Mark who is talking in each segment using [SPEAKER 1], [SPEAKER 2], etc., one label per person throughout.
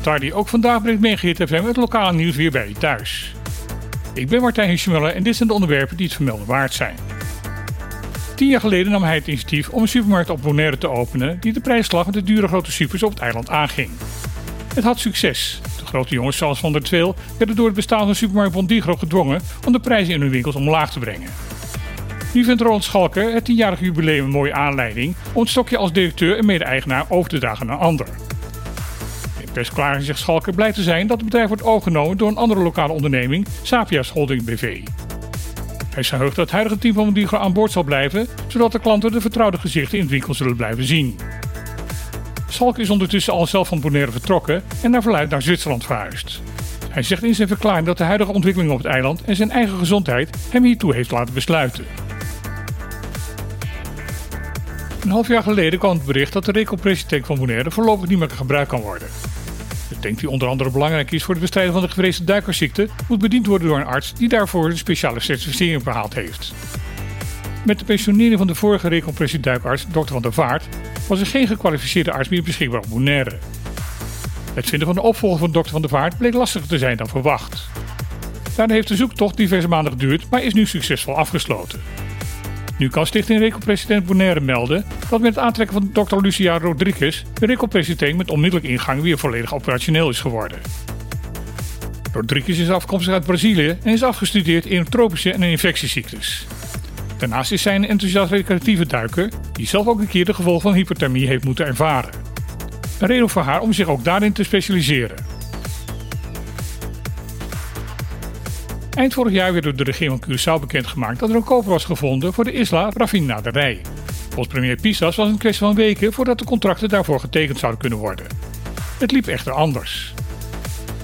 [SPEAKER 1] Tardy. Ook vandaag brengt Megahit FM het lokale nieuws weer bij je thuis. Ik ben Martijn Hirschmuller en dit zijn de onderwerpen die het vermelden waard zijn. Tien jaar geleden nam hij het initiatief om een supermarkt op Bonaire te openen die de prijsslag met de dure grote supers op het eiland aanging. Het had succes. De grote jongens zoals Van der Tweel werden door het bestaan van supermarkt Bondigro gedwongen om de prijzen in hun winkels omlaag te brengen. Nu vindt Roland Schalker het tienjarige jubileum een mooie aanleiding om het stokje als directeur en mede-eigenaar over te dragen naar een ander. Persverklaring zegt Schalker blij te zijn dat het bedrijf wordt overgenomen door een andere lokale onderneming, Sapias Holding BV. Hij is verheugd dat het huidige team van Mondigo aan boord zal blijven, zodat de klanten de vertrouwde gezichten in het winkel zullen blijven zien. Schalk is ondertussen al zelf van Bonaire vertrokken en naar verluid naar Zwitserland verhuisd. Hij zegt in zijn verklaring dat de huidige ontwikkeling op het eiland en zijn eigen gezondheid hem hiertoe heeft laten besluiten. Een half jaar geleden kwam het bericht dat de recompressietank van Bonaire voorlopig niet meer gebruikt kan worden. De tank die onder andere belangrijk is voor het bestrijden van de gevreesde duikersziekte moet bediend worden door een arts die daarvoor een speciale certificering behaald heeft. Met de pensionering van de vorige recompressieduikarts, Dr. van der Vaart, was er geen gekwalificeerde arts meer beschikbaar op Bonaire. Het vinden van de opvolger van Dr. van der Vaart bleek lastiger te zijn dan verwacht. Daarna heeft de zoektocht diverse maanden geduurd, maar is nu succesvol afgesloten. Nu kan Stichting Recompressietank Bonaire melden dat met het aantrekken van Dr. Lucia Rodriguez de recompressietank met onmiddellijke ingang weer volledig operationeel is geworden. Rodriguez is afkomstig uit Brazilië en is afgestudeerd in tropische en infectieziektes. Daarnaast is zij een enthousiast recreatieve duiker die zelf ook een keer de gevolgen van hypothermie heeft moeten ervaren. Een reden voor haar om zich ook daarin te specialiseren. Eind vorig jaar werd door de regering van Curaçao bekendgemaakt dat er een koper was gevonden voor de Isla raffinaderij. Volgens premier Pisas was het een kwestie van weken voordat de contracten daarvoor getekend zouden kunnen worden. Het liep echter anders.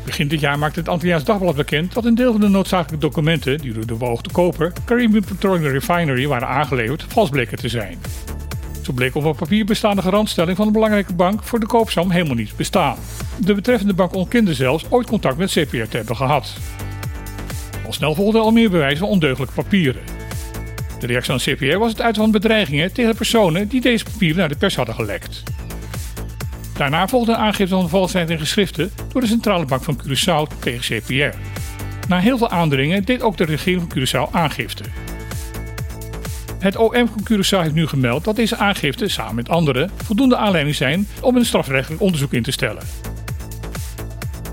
[SPEAKER 1] Begin dit jaar maakte het Antilliaans Dagblad bekend dat een deel van de noodzakelijke documenten die door de beoogde koper Caribbean Petroleum Refinery waren aangeleverd vals bleken te zijn. Zo bleek op een papier bestaande garantstelling van een belangrijke bank voor de koopsom helemaal niet bestaan. De betreffende bank ontkende zelfs ooit contact met CPR te hebben gehad. Al snel volgden al meer bewijzen van ondeugelijke papieren. De reactie van CPR was het uiten van bedreigingen tegen de personen die deze papieren naar de pers hadden gelekt. Daarna volgde een aangifte van valsheid in geschriften door de Centrale Bank van Curaçao tegen CPR. Na heel veel aandringen deed ook de regering van Curaçao aangifte. Het OM van Curaçao heeft nu gemeld dat deze aangifte, samen met anderen, voldoende aanleiding zijn om een strafrechtelijk onderzoek in te stellen.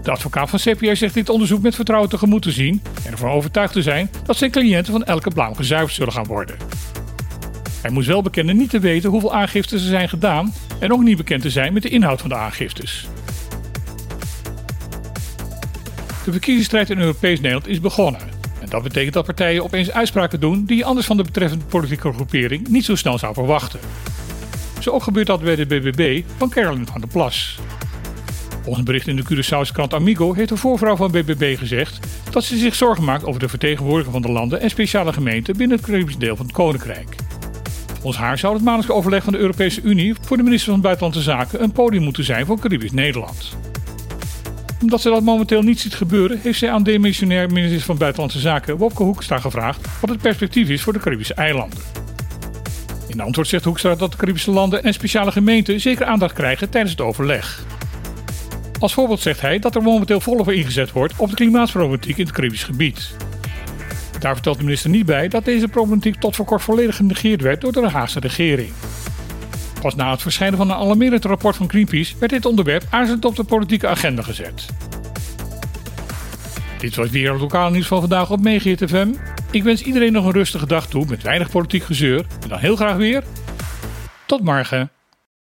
[SPEAKER 1] De advocaat van CPR zegt dit onderzoek met vertrouwen tegemoet te zien en ervan overtuigd te zijn dat zijn cliënten van elke blaam gezuiverd zullen gaan worden. Hij moest wel bekennen niet te weten hoeveel aangiftes er zijn gedaan en ook niet bekend te zijn met de inhoud van de aangiftes. De verkiezingsstrijd in Europees Nederland is begonnen. En dat betekent dat partijen opeens uitspraken doen die je anders van de betreffende politieke groepering niet zo snel zou verwachten. Zo ook gebeurt dat bij de BBB van Caroline van der Plas. Volgens bericht in de Curaçaose krant Amigo heeft de voorvrouw van BBB gezegd dat ze zich zorgen maakt over de vertegenwoordiger van de landen en speciale gemeenten binnen het Caribisch deel van het Koninkrijk. Volgens haar zou het maandelijks overleg van de Europese Unie voor de minister van Buitenlandse Zaken een podium moeten zijn voor Caribisch Nederland. Omdat ze dat momenteel niet ziet gebeuren, heeft zij aan demissionair minister van Buitenlandse Zaken Wopke Hoekstra gevraagd wat het perspectief is voor de Caribische eilanden. In antwoord zegt Hoekstra dat de Caribische landen en speciale gemeenten zeker aandacht krijgen tijdens het overleg. Als voorbeeld zegt hij dat er momenteel volop ingezet wordt op de klimaatproblematiek in het Caribisch gebied. Daar vertelt de minister niet bij dat deze problematiek tot voor kort volledig genegeerd werd door de Haagse regering. Pas na het verschijnen van een alarmerend rapport van Greenpeace werd dit onderwerp aanzet op de politieke agenda gezet. Dit was weer het lokale nieuws van vandaag op Megahit. Ik wens iedereen nog een rustige dag toe met weinig politiek gezeur en dan heel graag weer. Tot morgen.